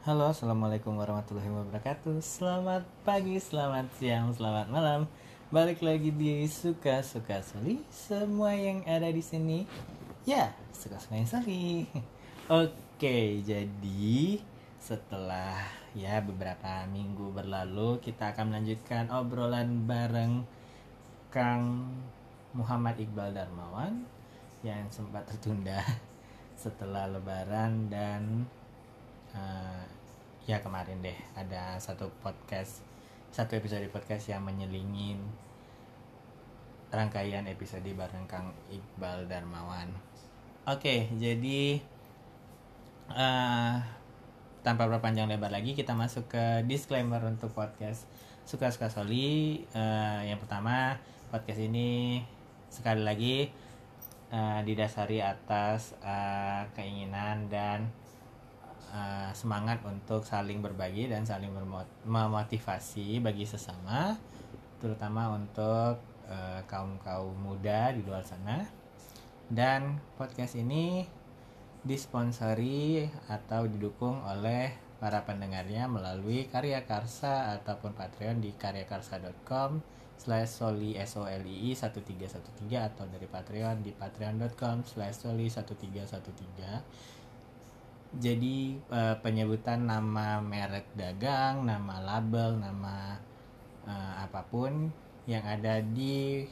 Halo, assalamualaikum warahmatullahi wabarakatuh. Selamat pagi, selamat siang, selamat malam. Balik lagi di suka suka Soli. Semua yang ada di sini, ya suka suka yang Soli. Oke, jadi setelah ya beberapa minggu berlalu, kita akan melanjutkan obrolan bareng Kang Muhammad Iqbal Darmawan yang sempat tertunda setelah Lebaran dan uh, ya kemarin deh ada satu podcast satu episode podcast yang menyelingin rangkaian episode bareng Kang Iqbal Darmawan. Oke, jadi uh, tanpa berpanjang lebar lagi kita masuk ke disclaimer untuk podcast suka-suka Soli. Uh, yang pertama podcast ini sekali lagi uh, didasari atas uh, keinginan dan uh, semangat untuk saling berbagi dan saling memotivasi bagi sesama, terutama untuk uh, kaum kaum muda di luar sana. Dan podcast ini disponsori atau didukung oleh para pendengarnya melalui karya karsa ataupun Patreon di karyakarsa.com slash soli solii 1313 atau dari Patreon di patreon.com slash soli 1313 jadi uh, penyebutan nama merek dagang, nama label, nama uh, apa pun yang ada di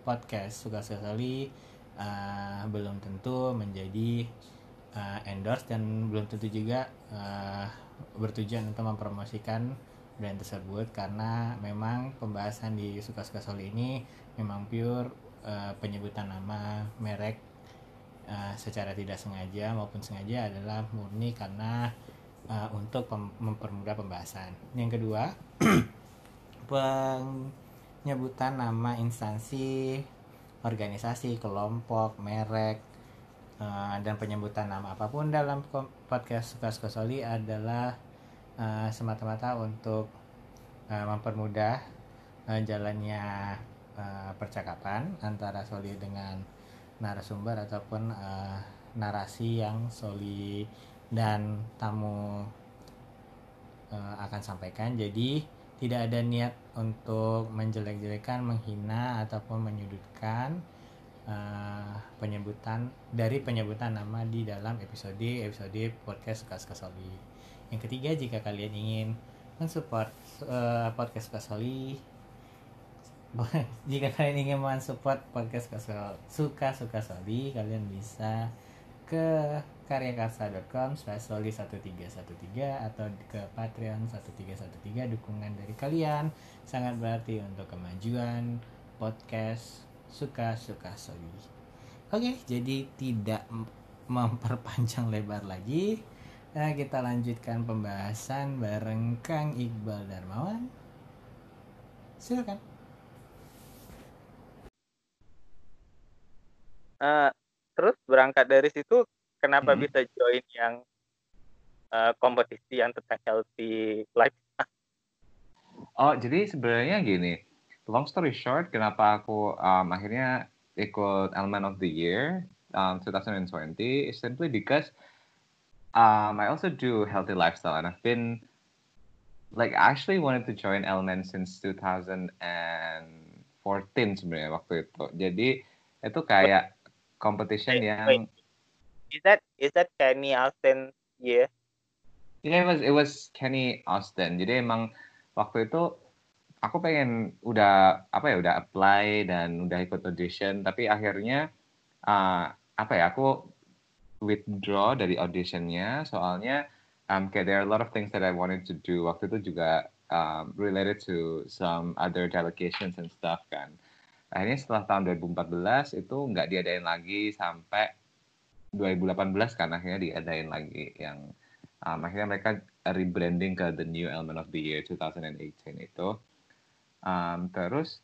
podcast suka sekali uh, belum tentu menjadi uh, endorse dan belum tentu juga uh, bertujuan untuk mempromosikan brand tersebut karena memang pembahasan di suka-suka soli ini memang pure uh, penyebutan nama merek uh, secara tidak sengaja maupun sengaja adalah murni karena uh, untuk mempermudah pembahasan. Yang kedua, penyebutan nama instansi, organisasi, kelompok, merek, uh, dan penyebutan nama apa pun dalam podcast Suka-Suka Soli adalah uh, semata-mata untuk uh, mempermudah uh, jalannya uh, percakapan antara Soli dengan narasumber ataupun uh, narasi yang Soli dan tamu uh, akan sampaikan. Jadi tidak ada niat untuk menjelek-jelekan, menghina ataupun menyudutkan uh, penyebutan dari penyebutan nama di dalam episode episode podcast Suka Suka Soli. Yang ketiga, jika kalian ingin mensupport uh, podcast Suka Soli jika kalian ingin mensupport podcast suka suka soli kalian bisa ke karyakarsa.com slash soli 1313 atau ke patreon 1313 dukungan dari kalian. Sangat berarti untuk kemajuan podcast suka suka soli. Oke jadi tidak memperpanjang lebar lagi. Nah kita lanjutkan pembahasan bareng Kang Iqbal Darmawan. Silakan uh, terus berangkat dari situ kenapa hmm. bisa join yang uh, kompetisi yang tentang healthy life oh jadi sebenarnya gini long story short kenapa aku um, akhirnya ikut Element of the Year um, 2020 is simply because um, I also do healthy lifestyle and I've been like actually wanted to join Element since 2014 sebenarnya waktu itu. Jadi itu kayak competition wait, yang wait. is that is that Kenny Austin? Yeah. Yeah it was it was Kenny Austin. Jadi emang waktu itu aku pengen udah apa ya udah apply dan udah ikut audition. Tapi akhirnya uh, apa ya aku withdraw dari auditionnya. Soalnya um, kayak there are a lot of things that I wanted to do. Waktu itu juga um, related to some other delegations and stuff kan akhirnya setelah tahun 2014 itu nggak diadain lagi sampai 2018 kan akhirnya diadain lagi yang um, akhirnya mereka rebranding ke the new element of the year 2018 itu. Um, terus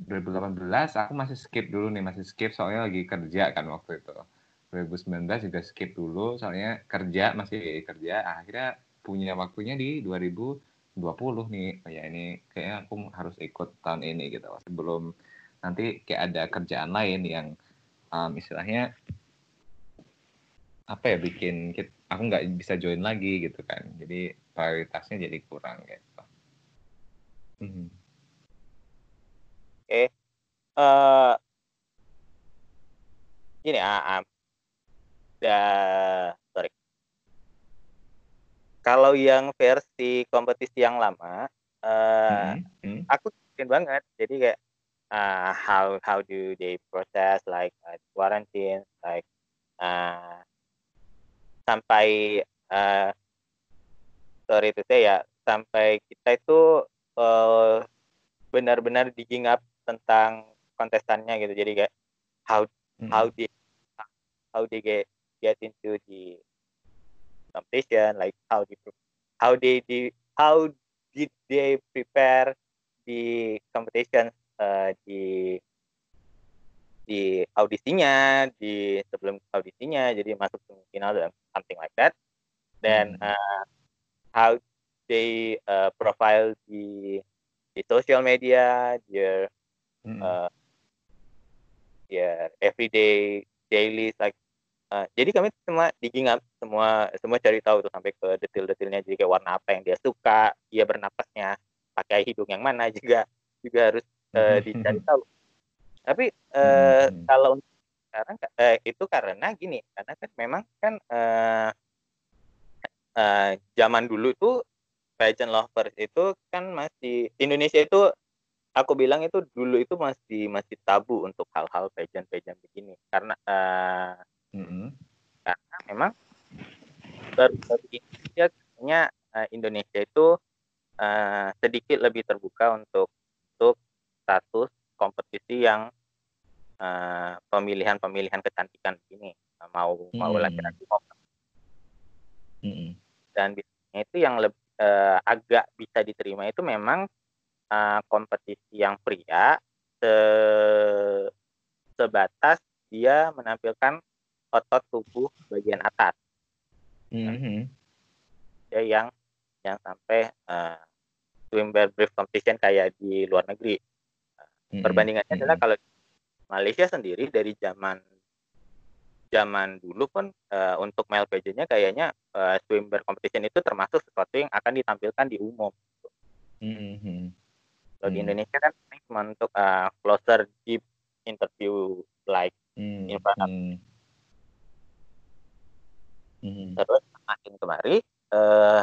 2018 aku masih skip dulu nih masih skip soalnya lagi kerja kan waktu itu. 2019 juga skip dulu soalnya kerja masih kerja. Akhirnya punya waktunya di 2020 nih. Oh ya ini kayaknya aku harus ikut tahun ini gitu. Sebelum nanti kayak ada kerjaan lain yang um, istilahnya apa ya bikin aku nggak bisa join lagi gitu kan jadi prioritasnya jadi kurang gitu hmm. oke okay. uh, eh, ini ah, ah. sorry kalau yang versi kompetisi yang lama uh, hmm. Hmm. aku yakin banget jadi kayak uh, how how do they process like uh, quarantine like uh, sampai uh, sorry itu saya ya sampai kita itu uh, benar-benar digging up tentang kontestannya gitu jadi kayak how hmm. how they how they get get into the competition like how they how they, they how did they prepare the competition uh, di di audisinya di sebelum audisinya jadi masuk semifinal dan something like that dan hmm. uh, how they uh, profile di di social media their hmm. uh, their everyday daily like uh, jadi kami semua digging up semua semua cari tahu tuh sampai ke detail-detailnya jadi kayak warna apa yang dia suka dia bernapasnya pakai hidung yang mana juga juga harus uh, dicari tahu. Tapi uh, hmm. kalau sekarang uh, itu karena gini, karena kan memang kan uh, uh, zaman dulu tuh pageant lovers itu kan masih Indonesia itu aku bilang itu dulu itu masih masih tabu untuk hal-hal pageant-pageant begini karena uh, mm-hmm. karena memang baru-baru ini ya uh, Indonesia itu uh, sedikit lebih terbuka untuk untuk status kompetisi yang uh, pemilihan-pemilihan kecantikan ini mau hmm. mau laki-laki mau hmm. dan biasanya itu yang lebih uh, agak bisa diterima itu memang uh, kompetisi yang pria se sebatas dia menampilkan otot tubuh bagian atas mm-hmm. ya yang yang sampai uh, swimwear brief competition kayak di luar negeri hmm Perbandingannya hmm adalah kalau Malaysia sendiri dari zaman zaman dulu pun uh, untuk male pageant-nya kayaknya uh, swimwear competition itu termasuk sesuatu yang akan ditampilkan di umum. Mm-hmm. Kalau di Indonesia kan cuma untuk uh, closer deep interview like mm-hmm. in front of mm-hmm. Terus makin kemari, uh,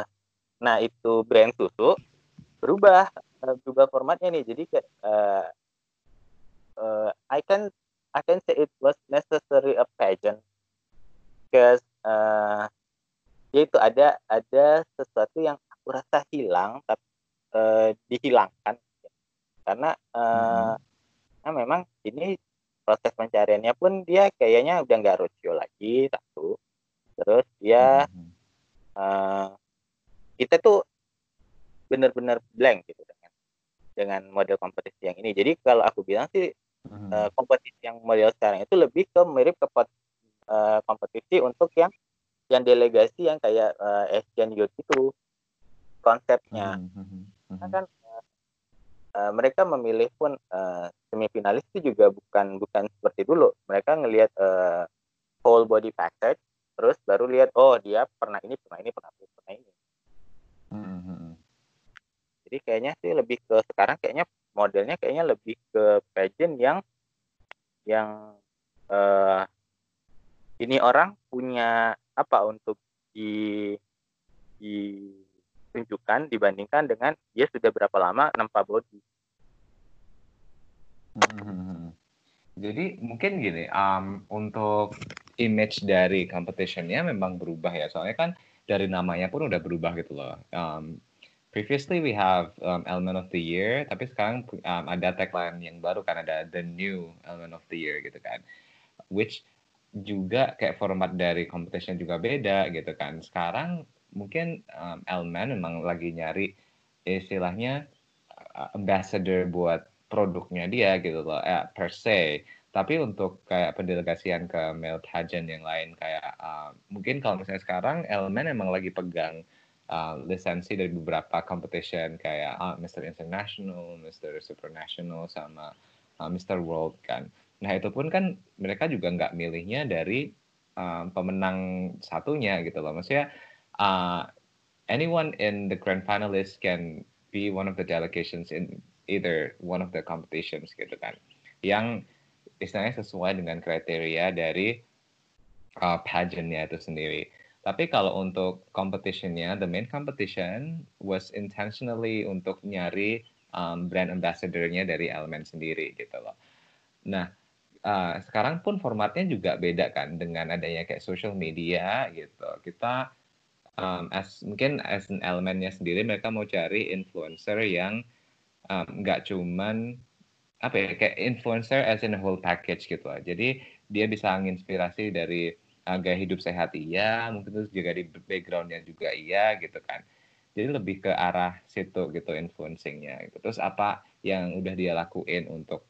nah itu brand susu berubah berubah formatnya nih. Jadi kayak uh, uh, I can I can say it was necessary a pageant because uh, yaitu ada ada sesuatu yang aku rasa hilang tapi uh, dihilangkan karena uh, hmm. nah memang ini proses pencariannya pun dia kayaknya udah nggak roadshow lagi satu terus dia hmm. uh, kita tuh benar-benar blank gitu dengan dengan model kompetisi yang ini jadi kalau aku bilang sih hmm. uh, kompetisi yang model sekarang itu lebih ke mirip ke uh, kompetisi untuk yang yang delegasi yang kayak uh, Asian Youth itu konsepnya hmm. Hmm. Nah, kan uh, mereka memilih pun uh, semifinalis itu juga bukan bukan seperti dulu mereka ngelihat uh, whole body package terus baru lihat oh dia pernah ini pernah ini pernah ini pernah ini hmm. jadi kayaknya sih lebih ke sekarang kayaknya modelnya kayaknya lebih ke pageant yang yang uh, ini orang punya apa untuk di ditunjukkan dibandingkan dengan dia sudah berapa lama nampak body. Hmm. Jadi mungkin gini, um, untuk image dari competitionnya memang berubah ya. Soalnya kan dari namanya pun udah berubah gitu loh. Um, previously we have um, element of the year, tapi sekarang um, ada tagline yang baru kan ada the new element of the year gitu kan, which juga kayak format dari competition juga beda gitu kan. Sekarang mungkin um, element memang lagi nyari istilahnya uh, ambassador buat produknya dia gitu loh, eh, per se. Tapi untuk kayak pendelegasian ke male pageant yang lain kayak uh, mungkin kalau misalnya sekarang elemen emang lagi pegang uh, lisensi dari beberapa competition kayak uh, Mr. International, Mr. Supernational, sama uh, Mr. World kan. Nah itu pun kan mereka juga nggak milihnya dari um, pemenang satunya gitu loh. Maksudnya uh, anyone in the grand finalist can be one of the delegations in either one of the competitions gitu kan. Yang istilahnya sesuai dengan kriteria dari uh, pageantnya itu sendiri. Tapi kalau untuk competitionnya, the main competition was intentionally untuk nyari um, brand ambassador-nya dari elemen sendiri gitu loh. Nah, uh, sekarang pun formatnya juga beda kan dengan adanya kayak social media gitu. Kita um, as mungkin as an elemennya sendiri mereka mau cari influencer yang nggak um, cuman apa ya kayak influencer as in a whole package gitu lah. Jadi dia bisa menginspirasi dari uh, gaya hidup sehat iya, mungkin terus juga di backgroundnya juga iya gitu kan. Jadi lebih ke arah situ gitu influencingnya. Gitu. Terus apa yang udah dia lakuin untuk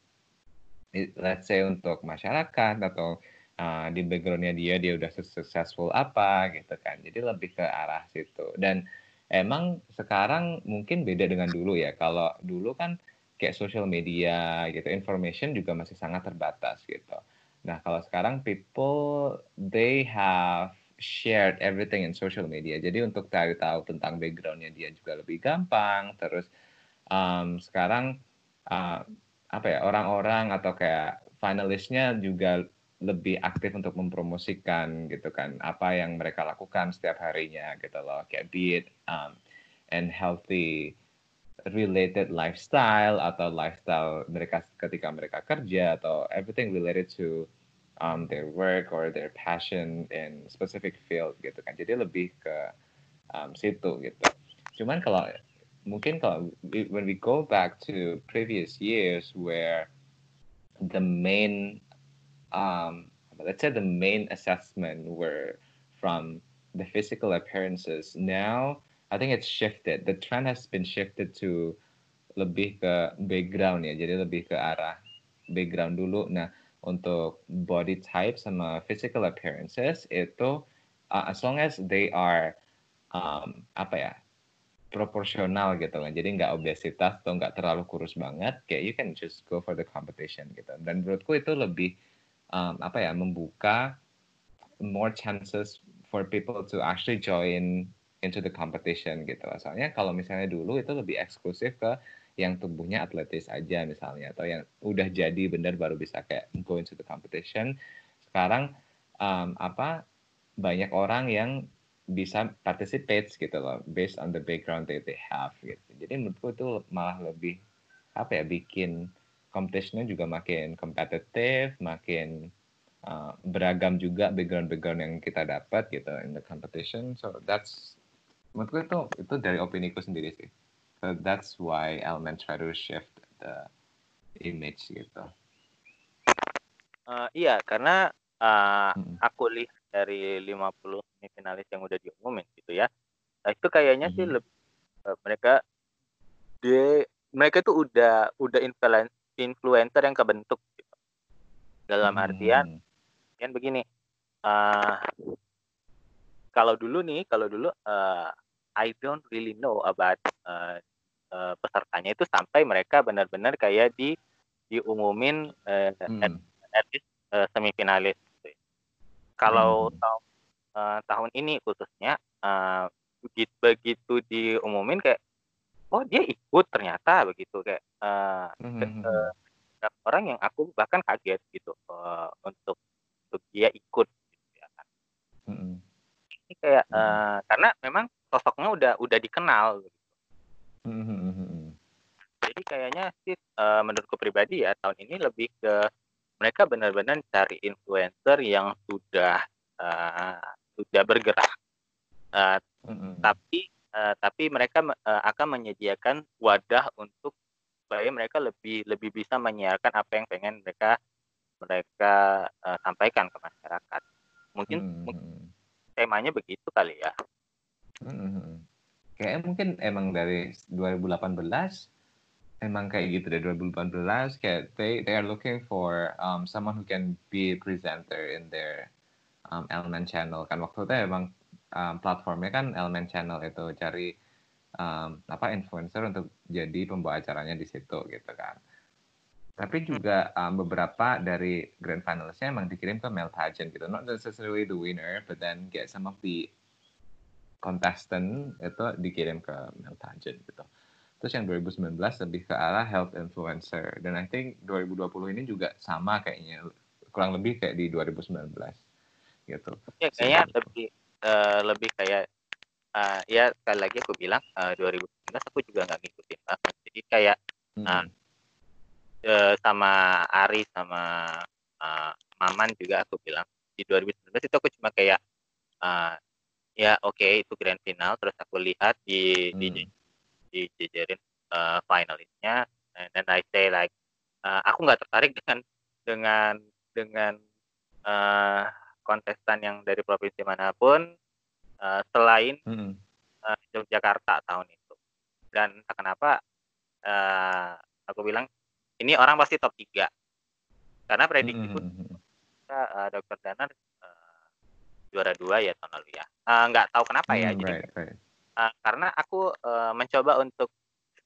let's say untuk masyarakat atau uh, di backgroundnya dia dia udah successful apa gitu kan jadi lebih ke arah situ dan emang sekarang mungkin beda dengan dulu ya kalau dulu kan kayak social media gitu information juga masih sangat terbatas gitu nah kalau sekarang people they have shared everything in social media. Jadi untuk cari tahu tentang backgroundnya dia juga lebih gampang. Terus um, sekarang uh, apa ya orang-orang atau kayak finalisnya juga lebih aktif untuk mempromosikan gitu kan apa yang mereka lakukan setiap harinya gitu loh. Kayak it um, and healthy related lifestyle atau lifestyle mereka ketika mereka kerja atau everything related to um, their work or their passion in specific field gitu kan jadi lebih ke um, situ gitu cuman kalau mungkin kalau when we go back to previous years where the main um, let's say the main assessment were from the physical appearances. Now, I think it's shifted. The trend has been shifted to lebih ke background ya. Jadi lebih ke arah background dulu. Nah, untuk body type sama physical appearances itu uh, as long as they are um, apa ya proporsional gitu kan jadi nggak obesitas atau nggak terlalu kurus banget kayak you can just go for the competition gitu dan menurutku itu lebih um, apa ya membuka more chances for people to actually join into the competition gitu. Soalnya kalau misalnya dulu itu lebih eksklusif ke yang tubuhnya atletis aja misalnya atau yang udah jadi bener baru bisa kayak go into the competition. Sekarang um, apa banyak orang yang bisa participate gitu loh based on the background that they have gitu. Jadi menurutku itu malah lebih apa ya bikin competitionnya juga makin kompetitif, makin uh, beragam juga background-background yang kita dapat gitu in the competition. So that's menurutku itu itu dari opini ku sendiri sih. So that's why Element try to shift the image gitu. Uh, iya, karena uh, hmm. aku lihat dari 50 finalis yang udah diumumin gitu ya. Nah, itu kayaknya hmm. sih lebih uh, mereka dia mereka tuh udah udah influence influencer yang kebentuk gitu. dalam hmm. artian kan begini uh, kalau dulu nih kalau dulu uh, I don't really know about uh, uh, pesertanya itu sampai mereka benar-benar kayak di diumumin uh, hmm. at, least uh, semifinalis gitu. Ya. kalau hmm. tahun uh, tahun ini khususnya uh, begitu begitu diumumin kayak oh dia ikut ternyata begitu kayak uh, mm-hmm. uh, orang yang aku bahkan kaget gitu uh, untuk untuk dia ikut gitu ya kan. Mm-hmm. Ini kayak uh, karena memang sosoknya udah udah dikenal gitu. Mm-hmm. Jadi kayaknya sih uh, menurutku pribadi ya tahun ini lebih ke mereka benar-benar cari influencer yang sudah uh, sudah bergerak. Uh, mm-hmm. Tapi uh, tapi mereka uh, akan menyediakan wadah untuk supaya mereka lebih lebih bisa menyiarkan apa yang pengen mereka mereka uh, sampaikan ke masyarakat. Mungkin, hmm. mungkin temanya begitu kali ya. Hmm. Mungkin emang dari 2018 emang kayak gitu dari 2018 kayak they they are looking for um, someone who can be a presenter in their um, element channel kan waktu itu emang um, platformnya kan Element Channel itu cari um, apa influencer untuk jadi pembawa acaranya di situ gitu kan. tapi juga um, beberapa dari grand finalistnya emang dikirim ke male pageant gitu not necessarily the winner but then get some of the contestant itu dikirim ke male pageant gitu. Terus yang 2019 lebih ke arah health influencer. Dan I think 2020 ini juga sama kayaknya kurang lebih kayak di 2019 gitu. Ya kayaknya lebih uh, lebih kayak uh, ya sekali lagi aku bilang uh, 2019 aku juga nggak ngikutin banget. Jadi kayak hmm. uh, uh, sama Ari sama uh, Maman juga aku bilang di 2019 itu aku cuma kayak ya oke okay, itu grand final terus aku lihat di hmm. di di jajarin uh, finalisnya dan I say like uh, aku nggak tertarik dengan dengan dengan uh, kontestan yang dari provinsi mana pun uh, selain hmm. uh, Yogyakarta tahun itu dan kenapa uh, aku bilang ini orang pasti top 3 karena prediksi mm -hmm. uh, Dr. Danar juara dua ya tahun lalu ya uh, nggak tahu kenapa ya mm, jadi right, right. Uh, karena aku uh, mencoba untuk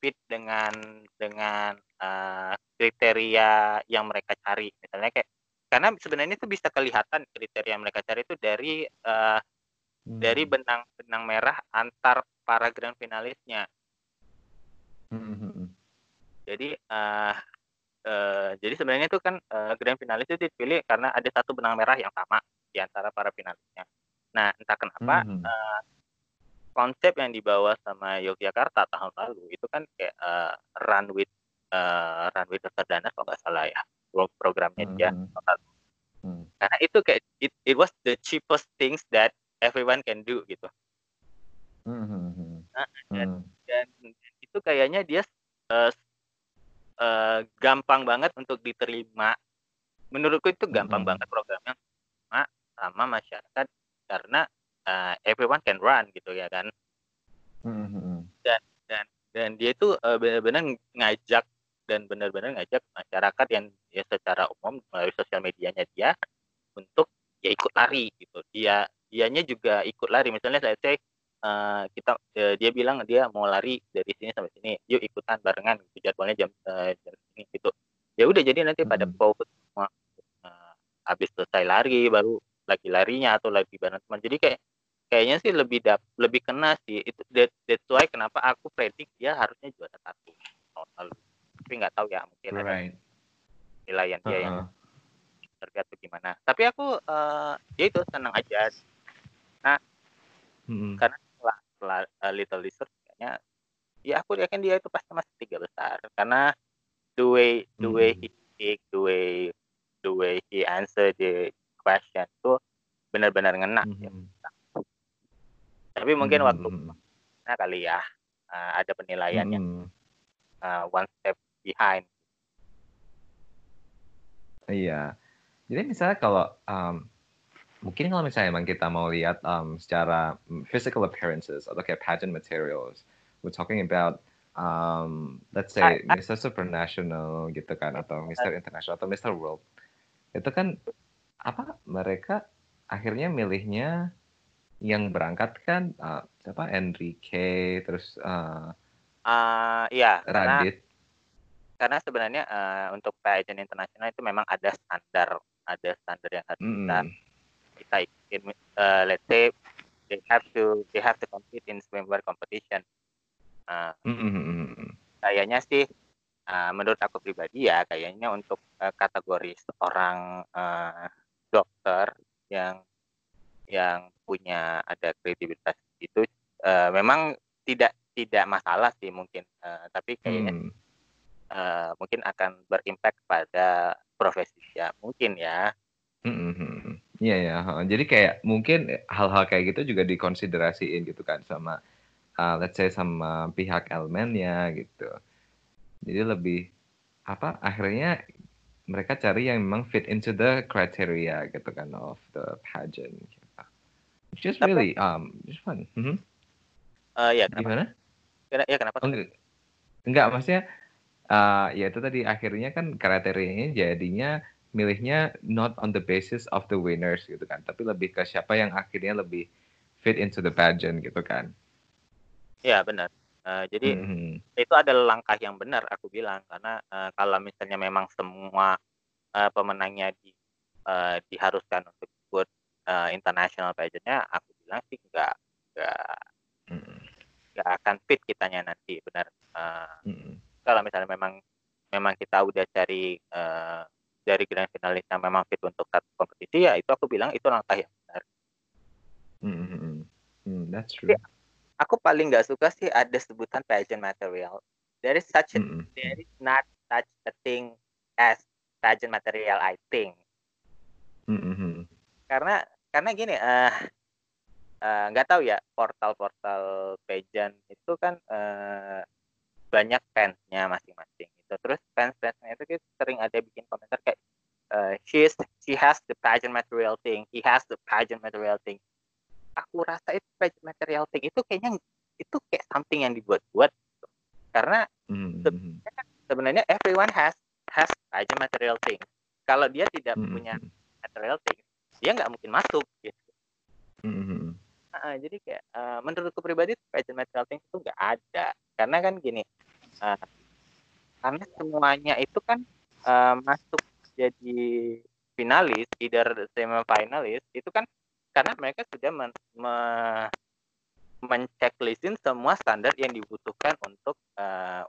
fit dengan dengan uh, kriteria yang mereka cari misalnya kayak karena sebenarnya itu bisa kelihatan kriteria yang mereka cari itu dari uh, hmm. dari benang benang merah antar para grand finalisnya hmm. hmm, hmm. jadi uh, Uh, jadi sebenarnya itu kan uh, grand finalis itu dipilih karena ada satu benang merah yang sama di antara para finalisnya. Nah, entah kenapa mm -hmm. uh, konsep yang dibawa sama Yogyakarta tahun lalu itu kan kayak uh, run with uh, run with. Dana kalau nggak salah ya programnya mm -hmm. dia. Mm. Karena itu kayak it, it was the cheapest things that everyone can do gitu. Mm -hmm. nah, dan, mm. dan itu kayaknya dia uh, uh, gampang banget untuk diterima. Menurutku itu gampang mm -hmm. banget programnya sama, sama masyarakat karena uh, everyone can run gitu ya kan. Mm -hmm. Dan dan dan dia itu uh, benar-benar ngajak dan benar-benar ngajak masyarakat yang ya secara umum melalui sosial medianya dia untuk ya ikut lari gitu. Dia dianya juga ikut lari. Misalnya saya cek uh, kita uh, dia bilang dia mau lari dari sini sampai sini yuk ikutan barengan gitu jadwalnya jam uh, jam ini gitu ya udah jadi nanti pada hmm. semua uh, habis selesai lari baru lagi larinya atau lagi bareng teman jadi kayak kayaknya sih lebih dap lebih kena sih itu that, that's why kenapa aku predik dia harusnya juara satu tahun lalu tapi nggak tahu ya mungkin right. ada nilaian dia uh -huh. yang tergantung gimana tapi aku uh, ya itu senang aja nah hmm. karena uh, Little Lizard kayaknya ya aku yakin dia itu pasti masih tiga besar karena the way the way hmm. he speak the way the way he answer the question itu benar-benar ngena hmm. ya. tapi mungkin hmm. waktu nah kali ya uh, ada penilaiannya hmm. uh, one step behind iya jadi misalnya kalau um, mungkin kalau misalnya emang kita mau lihat um, secara physical appearances atau kayak pageant materials, we're talking about um, let's say Mr. Supernational gitu kan atau Mr. International atau Mr. World. Itu kan apa mereka akhirnya milihnya yang berangkat kan uh, siapa Enrique terus uh, uh, iya Radit karena, karena sebenarnya uh, untuk pageant internasional itu memang ada standar ada standar yang harus mm. kita kita ikutin uh, let's say they have to they have to compete in swimwear competition uh, mm-hmm. kayaknya sih uh, menurut aku pribadi ya kayaknya untuk uh, kategori seorang uh, dokter yang yang punya ada kredibilitas itu uh, memang tidak tidak masalah sih mungkin uh, tapi kayaknya mm. uh, mungkin akan berimpact pada profesi ya mungkin ya mm-hmm. Iya ya, jadi kayak mungkin hal-hal kayak gitu juga dikonsiderasiin gitu kan sama uh, let's say sama pihak elemennya gitu. Jadi lebih apa akhirnya mereka cari yang memang fit into the criteria gitu kan of the pageant. Gitu. Which is really um just fun. Mm -hmm. uh, ya kenapa? Gimana? Ya kenapa? Oh, enggak, enggak maksudnya uh, ya itu tadi akhirnya kan kriterianya jadinya milihnya not on the basis of the winners gitu kan, tapi lebih ke siapa yang akhirnya lebih fit into the pageant gitu kan. Iya benar. Uh, jadi Mhm. itu adalah langkah yang benar aku bilang karena uh, kalau misalnya memang semua uh, pemenangnya di uh, diharuskan untuk ikut uh, international pageantnya, aku bilang sih nggak nggak Mhm. nggak akan fit kitanya nanti benar. Uh, Mhm. kalau misalnya memang memang kita udah cari uh, dari grand finalis yang memang fit untuk satu kompetisi ya itu aku bilang itu langkah yang benar. Mhm. Hmm, that's true. Tapi aku paling nggak suka sih ada sebutan pageant material. There is such a Mhm. there is not such a thing as pageant material I think. Mhm. Karena karena gini eh eh, nggak tahu ya portal-portal pageant itu kan eh, banyak fansnya masing-masing gitu. Terus fans-fansnya itu kan sering ada bikin komentar kayak eh, she's she has the pageant material thing, he has the pageant material thing. Aku rasa itu material thing itu kayaknya itu kayak something yang dibuat-buat gitu. Karena Mhm. sebenarnya everyone has has pageant material thing. Kalau dia tidak Mhm. punya material thing, dia nggak mungkin masuk gitu. Mhm. Heeh, jadi kayak eh, menurutku pribadi pageant material thing itu nggak ada. Karena kan gini, eh, karena semuanya itu kan eh, masuk jadi finalis, either semifinalis itu kan karena mereka sudah men, me- menchecklistin semua standar yang dibutuhkan untuk eh,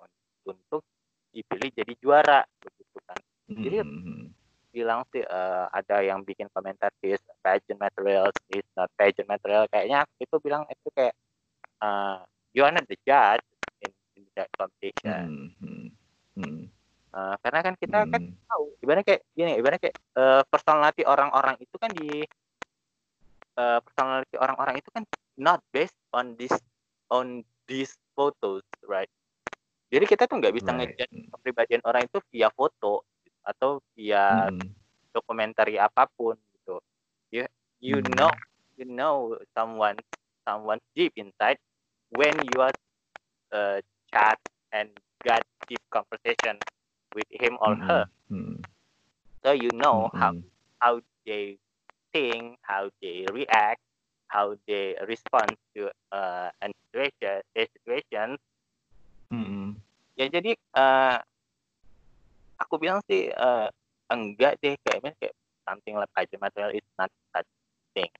untuk dipilih jadi juara begitu kan. Jadi Mhm. bilang sih eh, ada yang bikin komentar is pageant materials is not pageant material kayaknya itu bilang itu kayak eh, you are not the judge in, in that competition Mhm. Mhm. Eh, karena kan kita kan Mhm. tahu ibaratnya kayak gini ibaratnya kayak eh, personality orang-orang itu kan di eh, personality orang-orang itu kan not based on this on these photos right jadi kita tuh nggak bisa Right. ngejudge kepribadian orang itu via foto atau via Mhm. dokumentari apa pun gitu. You you Hmm. know you know someone someone deep inside when you are uh, chat and got deep conversation with him or Mhm. her. Mhm. So you know how Mhm. how they think, how they react, how they respond to uh, an situation, a situation. Mhm. Ya jadi eh, aku bilang sih eh, enggak deh kayaknya kayak something like pageant material is not such thing.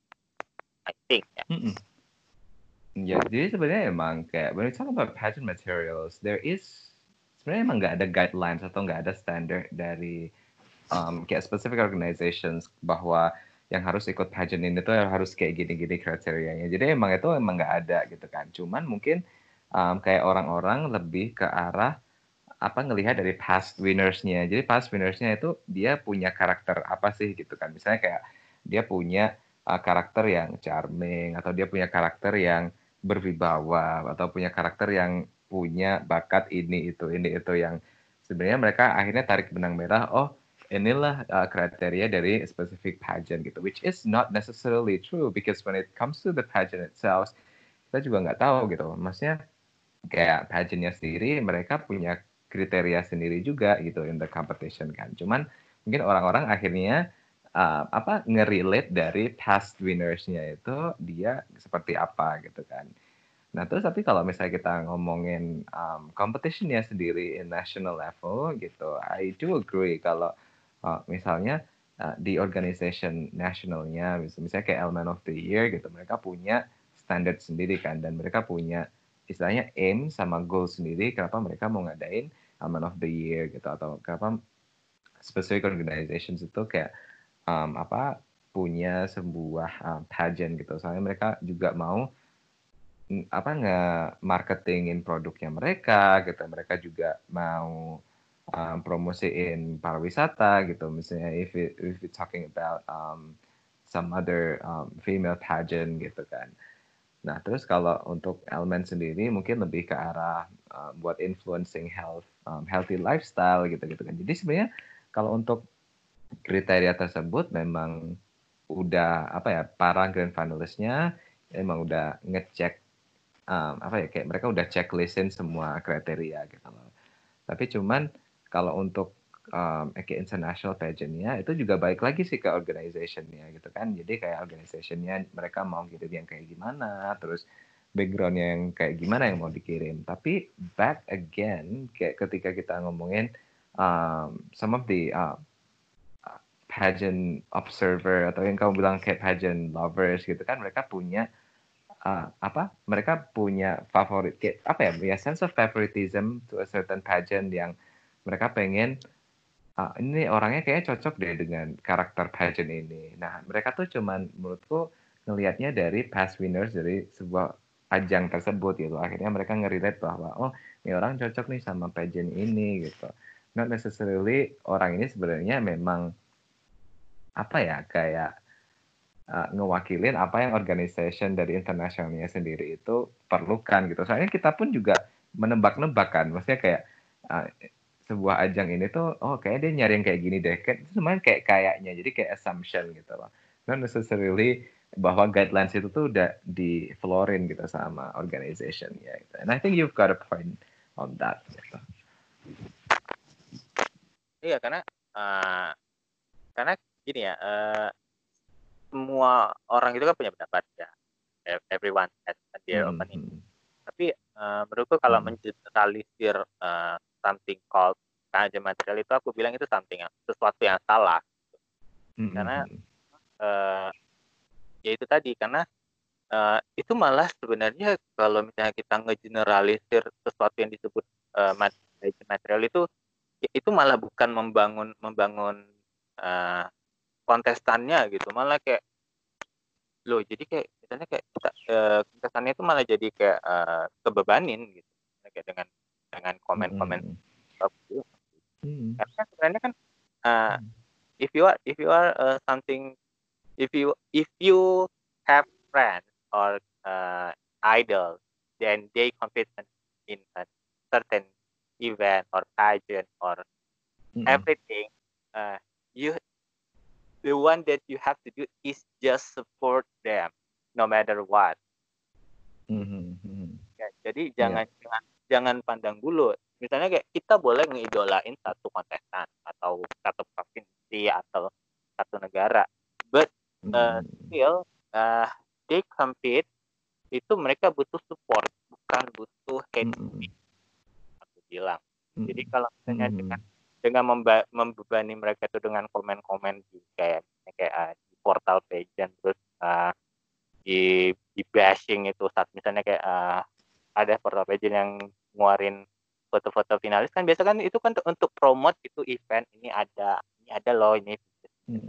I think ya. Mm-mm. Ya, jadi sebenarnya emang kayak when we talk about pageant materials, there is sebenarnya emang nggak ada guidelines atau nggak ada standard dari um, kayak specific organizations bahwa yang harus ikut pageant ini tuh harus kayak gini-gini kriterianya. Jadi emang itu emang nggak ada gitu kan. Cuman mungkin um, kayak orang-orang lebih ke arah apa ngelihat dari past winners-nya. Jadi past winners-nya itu dia punya karakter apa sih gitu kan. Misalnya kayak dia punya uh, karakter yang charming atau dia punya karakter yang berwibawa atau punya karakter yang punya bakat ini itu ini itu yang sebenarnya mereka akhirnya tarik benang merah oh inilah uh, kriteria dari specific pageant gitu which is not necessarily true because when it comes to the pageant itself kita juga nggak tahu gitu maksudnya kayak pageantnya sendiri mereka punya kriteria sendiri juga gitu in the competition kan cuman mungkin orang-orang akhirnya uh, apa ngerelate dari past winners-nya itu dia seperti apa gitu kan. Nah terus tapi kalau misalnya kita ngomongin um, competition-nya sendiri in national level gitu, I do agree kalau uh, misalnya uh, di organization nationalnya, mis- misalnya kayak Element of the Year gitu, mereka punya standar sendiri kan, dan mereka punya istilahnya aim sama goal sendiri, kenapa mereka mau ngadain Element of the Year gitu, atau kenapa specific organizations itu kayak um, apa punya sebuah um, pageant gitu. Soalnya mereka juga mau mm, apa nge marketingin produknya mereka gitu. Mereka juga mau um, promosiin pariwisata gitu. Misalnya if it, if talking about um, some other um, female pageant gitu kan. Nah, terus kalau untuk elemen sendiri mungkin lebih ke arah uh, buat influencing health, um, healthy lifestyle gitu-gitu kan. Jadi sebenarnya kalau untuk kriteria tersebut memang udah apa ya para grand finalistnya emang udah ngecek um, apa ya kayak mereka udah checklistin semua kriteria gitu loh. Tapi cuman kalau untuk um, kayak international pageantnya itu juga baik lagi sih ke organizationnya gitu kan. Jadi kayak organizationnya mereka mau gitu yang kayak gimana, terus backgroundnya yang kayak gimana yang mau dikirim. Tapi back again, kayak ketika kita ngomongin um, some of the uh, pageant observer atau yang kamu bilang kayak pageant lovers gitu kan, mereka punya uh, apa? Mereka punya favorit, apa ya? Punya sense of favoritism to a certain pageant yang mereka pengen uh, ini orangnya kayaknya cocok deh dengan karakter pageant ini. Nah, mereka tuh cuman menurutku ngelihatnya dari past winners dari sebuah ajang tersebut gitu. Akhirnya mereka ngerelate bahwa oh, ini orang cocok nih sama pageant ini gitu. Not necessarily orang ini sebenarnya memang apa ya kayak uh, ngewakilin apa yang organization dari internasionalnya sendiri itu perlukan gitu. Soalnya kita pun juga menebak-nebak kan, maksudnya kayak uh, sebuah ajang ini tuh oh kayak dia nyari yang kayak gini deh kayak itu semuanya kayak kayaknya jadi kayak assumption gitu loh not necessarily bahwa guidelines itu tuh udah di florin gitu sama organization ya gitu. and I think you've got a point on that gitu. iya karena uh, karena gini ya uh, semua orang itu kan punya pendapat ya everyone has their mm -hmm. Tapi uh, menurutku kalau hmm. mengeneralisir uh, something called kajian material itu aku bilang itu something sesuatu yang salah mm-hmm. karena uh, ya itu tadi karena uh, itu malah sebenarnya kalau misalnya kita ngegeneralisir sesuatu yang disebut uh, material itu ya itu malah bukan membangun membangun uh, kontestannya gitu malah kayak loh jadi kayak misalnya kayak kita uh, kontestannya itu malah jadi kayak uh, kebebanin gitu kayak dengan dengan komen-komen mm -hmm. karena sebenarnya kan uh, if you are if you are uh, something if you if you have friends or uh, idol then they compete in a certain event or pageant or mm -hmm. everything uh, you the one that you have to do is just support no matter what. Mm -hmm. ya, jadi jangan yeah. jangan jangan pandang bulu misalnya kayak kita boleh ngeidolain satu kontestan atau satu provinsi atau satu negara but uh, still uh, they compete itu mereka butuh support bukan butuh hate mm. aku bilang. Jadi kalau misalnya dengan dengan memba membebani mereka itu dengan komen-komen di kayak kayak uh, di portal pageant terus uh, di di bashing itu saat misalnya kayak uh, ada portal pageant yang nguarin foto-foto finalis kan biasa kan itu kan untuk promote itu event. Ini ada ini ada loh ini. Hmm.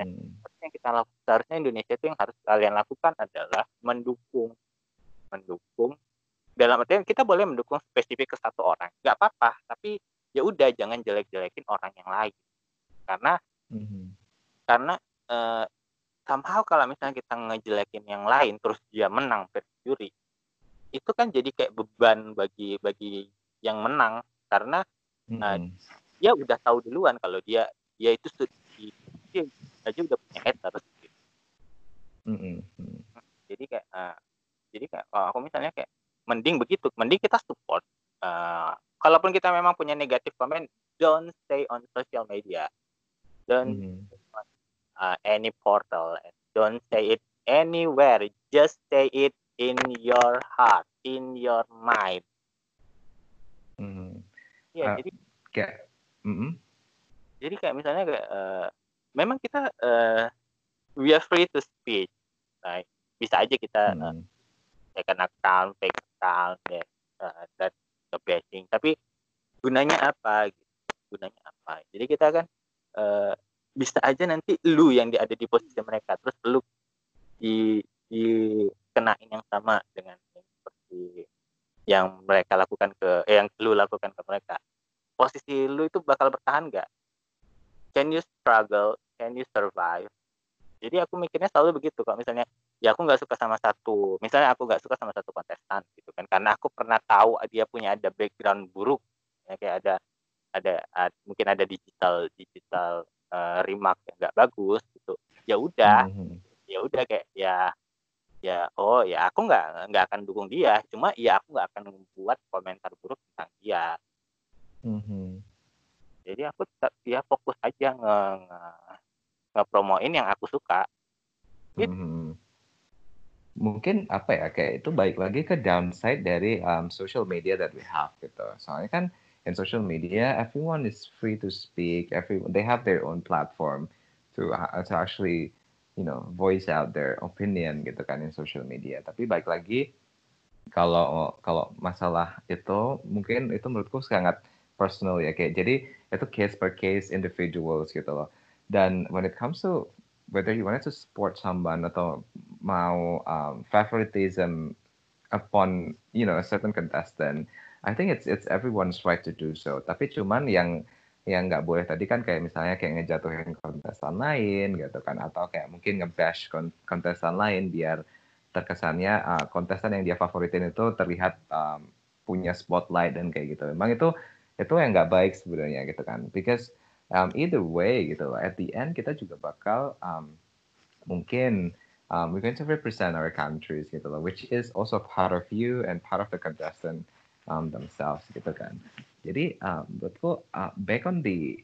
yang kita lakukan seharusnya Indonesia itu yang harus kalian lakukan adalah mendukung mendukung. Dalam artian kita boleh mendukung spesifik ke satu orang. Nggak apa-apa tapi ya udah jangan jelek-jelekin orang yang lain. Karena hmm. karena uh, somehow kalau misalnya kita ngejelekin yang lain terus dia menang per juri itu kan jadi kayak beban bagi bagi yang menang karena mm -hmm. uh, dia udah tahu duluan kalau dia dia itu dia aja udah punya haters gitu. mm -hmm. jadi kayak uh, jadi kayak aku misalnya kayak mending begitu mending kita support uh, kalaupun kita memang punya negatif komen don't stay on social media don't mm -hmm. Uh, any portal don't say it anywhere just say it in your heart, in your mind. Hmm. Ya, uh, jadi kayak, mm -hmm. jadi kayak misalnya kayak, uh, memang kita uh, we are free to speak, like bisa aja kita hmm. uh, second account, fake account, ya, uh, bashing. Tapi gunanya apa? Gitu. Gunanya apa? Jadi kita kan uh, bisa aja nanti lu yang ada di posisi mereka, terus lu di di kenain yang sama dengan seperti yang mereka lakukan ke eh, yang lu lakukan ke mereka. Posisi lu itu bakal bertahan nggak? Can you struggle? Can you survive? Jadi aku mikirnya selalu begitu kalau misalnya ya aku nggak suka sama satu misalnya aku nggak suka sama satu kontestan gitu kan. Karena aku pernah tahu dia punya ada background buruk ya kayak ada ada, ada mungkin ada digital digital uh, remark yang nggak bagus gitu ya udah mm -hmm. ya udah kayak ya ya oh ya aku nggak nggak akan dukung dia cuma ya aku nggak akan membuat komentar buruk tentang dia mm-hmm. jadi aku tetap ya fokus aja nge, nge ngepromoin yang aku suka gitu. mm-hmm. mungkin apa ya kayak itu baik lagi ke downside dari um, social media that we have gitu. Soalnya kan in social media everyone is free to speak, everyone they have their own platform to uh, to actually you know voice out their opinion gitu kan in social media. Tapi baik lagi kalau kalau masalah itu mungkin itu menurutku sangat personal ya kayak jadi itu case per case individuals gitu loh. Dan when it comes to whether you wanted to support someone atau mau um, favoritism upon you know a certain contestant, I think it's it's everyone's right to do so. Tapi cuman yang yang nggak boleh tadi kan kayak misalnya kayak ngejatuhin kontestan lain gitu kan atau kayak mungkin ngebash kontestan lain biar terkesannya uh, kontestan yang dia favoritin itu terlihat um, punya spotlight dan kayak gitu. Memang itu itu yang nggak baik sebenarnya gitu kan. Because um, either way gitu loh. At the end kita juga bakal um, mungkin um, we're going to represent our countries gitu loh, which is also part of you and part of the contestant um, themselves gitu kan. Jadi menurutku uh, back on the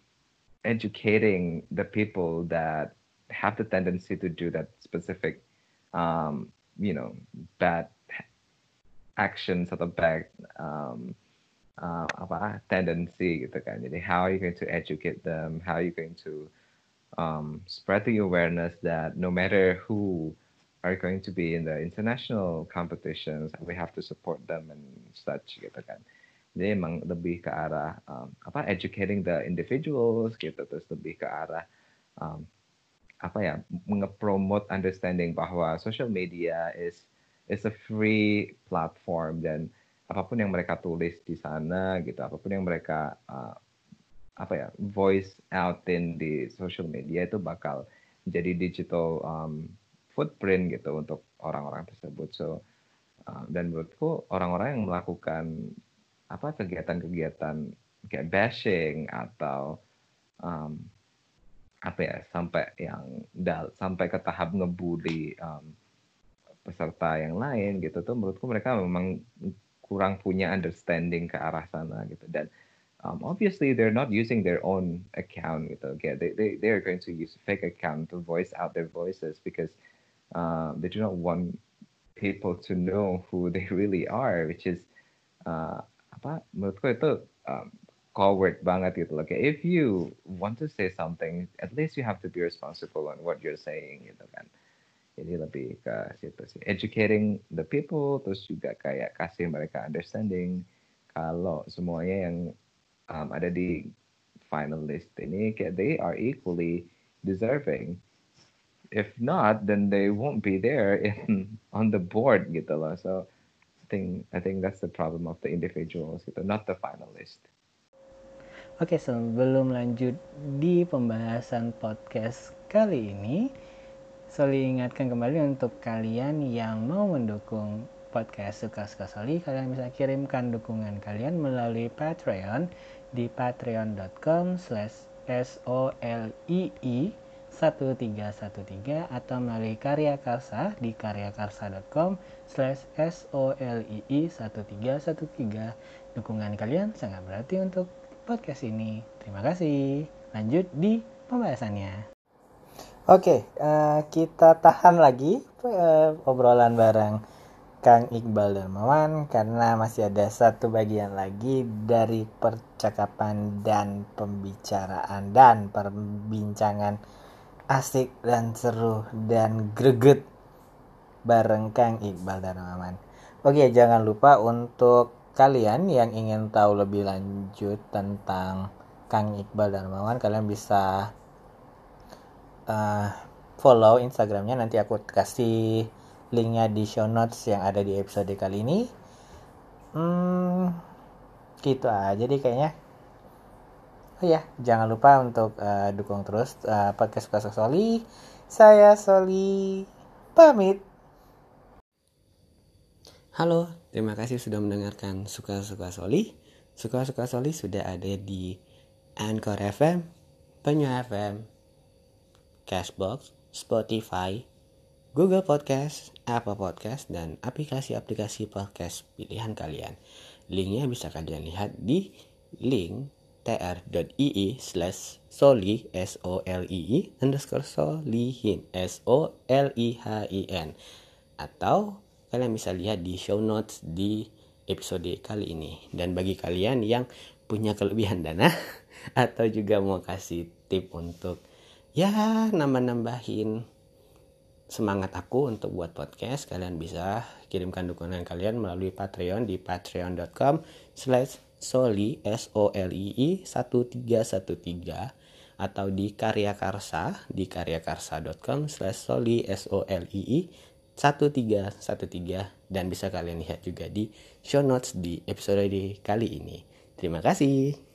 educating the people that have the tendency to do that specific um, you know bad actions atau bad um, uh, apa tendency gitu kan. Jadi how are you going to educate them? How are you going to um, spread the awareness that no matter who are going to be in the international competitions, we have to support them and such gitu kan. Jadi emang lebih ke arah um, apa educating the individuals gitu terus lebih ke arah um, apa ya mengepromote understanding bahwa social media is is a free platform dan apa pun yang mereka tulis di sana gitu apa pun yang mereka uh, apa ya voice out in di social media itu bakal jadi digital um, footprint gitu untuk orang-orang tersebut. So uh, dan menurutku orang-orang yang melakukan apa kegiatan-kegiatan kayak bashing atau um, apa ya sampai yang dal sampai ke tahap ngebully um, peserta yang lain gitu tuh menurutku mereka memang kurang punya understanding ke arah sana gitu. Dan um, obviously they're not using their own account gitu. Okay they they they are going to use fake account to voice out their voices because uh, they do not want people to know who they really are which is uh, apa? Menurutku itu um, coward banget gitu loh. Kayak if you want to say something at least you have to be responsible on what you're saying gitu kan. Jadi lebih ke situ sih. Educating the people terus juga kayak kasih mereka understanding kalau semuanya yang um, ada di finalist ini kayak they are equally deserving if not then they won't be there in on the board gitu loh. So I think I think that's the problem of the individuals gitu not the finalist. Oke, sebelum lanjut di pembahasan podcast kali ini, Soli ingatkan kembali untuk kalian yang mau mendukung podcast Suka-Suka Soli, kalian bisa kirimkan dukungan kalian melalui Patreon di patreon.com slash solii 1313 atau melalui Karya Karsa di karyakarsa.com slash solii 1313 dukungan kalian sangat berarti untuk podcast ini. Terima kasih. Lanjut di pembahasannya. Oke, uh, kita tahan lagi uh, obrolan bareng Kang Iqbal Darmawan karena masih ada satu bagian lagi dari percakapan dan pembicaraan dan perbincangan asik dan seru dan greget bareng Kang Iqbal Darmawan. Oke, jangan lupa untuk kalian yang ingin tahu lebih lanjut tentang Kang Iqbal Darmawan, kalian bisa uh, follow Instagramnya. Nanti aku kasih linknya di show notes yang ada di episode kali ini. Hmm, gitu aja deh kayaknya oh ya jangan lupa untuk uh, dukung terus uh, podcast suka Soli saya Soli pamit Halo, terima kasih sudah mendengarkan Suka-Suka Soli. Suka-Suka Soli sudah ada di Anchor FM, Penyu FM, Cashbox, Spotify, Google Podcast, Apple Podcast, dan aplikasi-aplikasi podcast pilihan kalian. Linknya bisa kalian lihat di link tr.ii slash soli s o l i i underscore solihin s o l i h i n. Atau kalian bisa lihat di show notes di episode kali ini. Dan bagi kalian yang punya kelebihan dana atau juga mau kasih tip untuk ya nambah-nambahin semangat aku untuk buat podcast kalian bisa kirimkan dukungan kalian melalui Patreon di patreon.com slash soli s o l i i 1313 atau di karya karsa di karyakarsa.com slash soli s o l i i 1313 dan bisa kalian lihat juga di show notes di episode kali ini. Terima kasih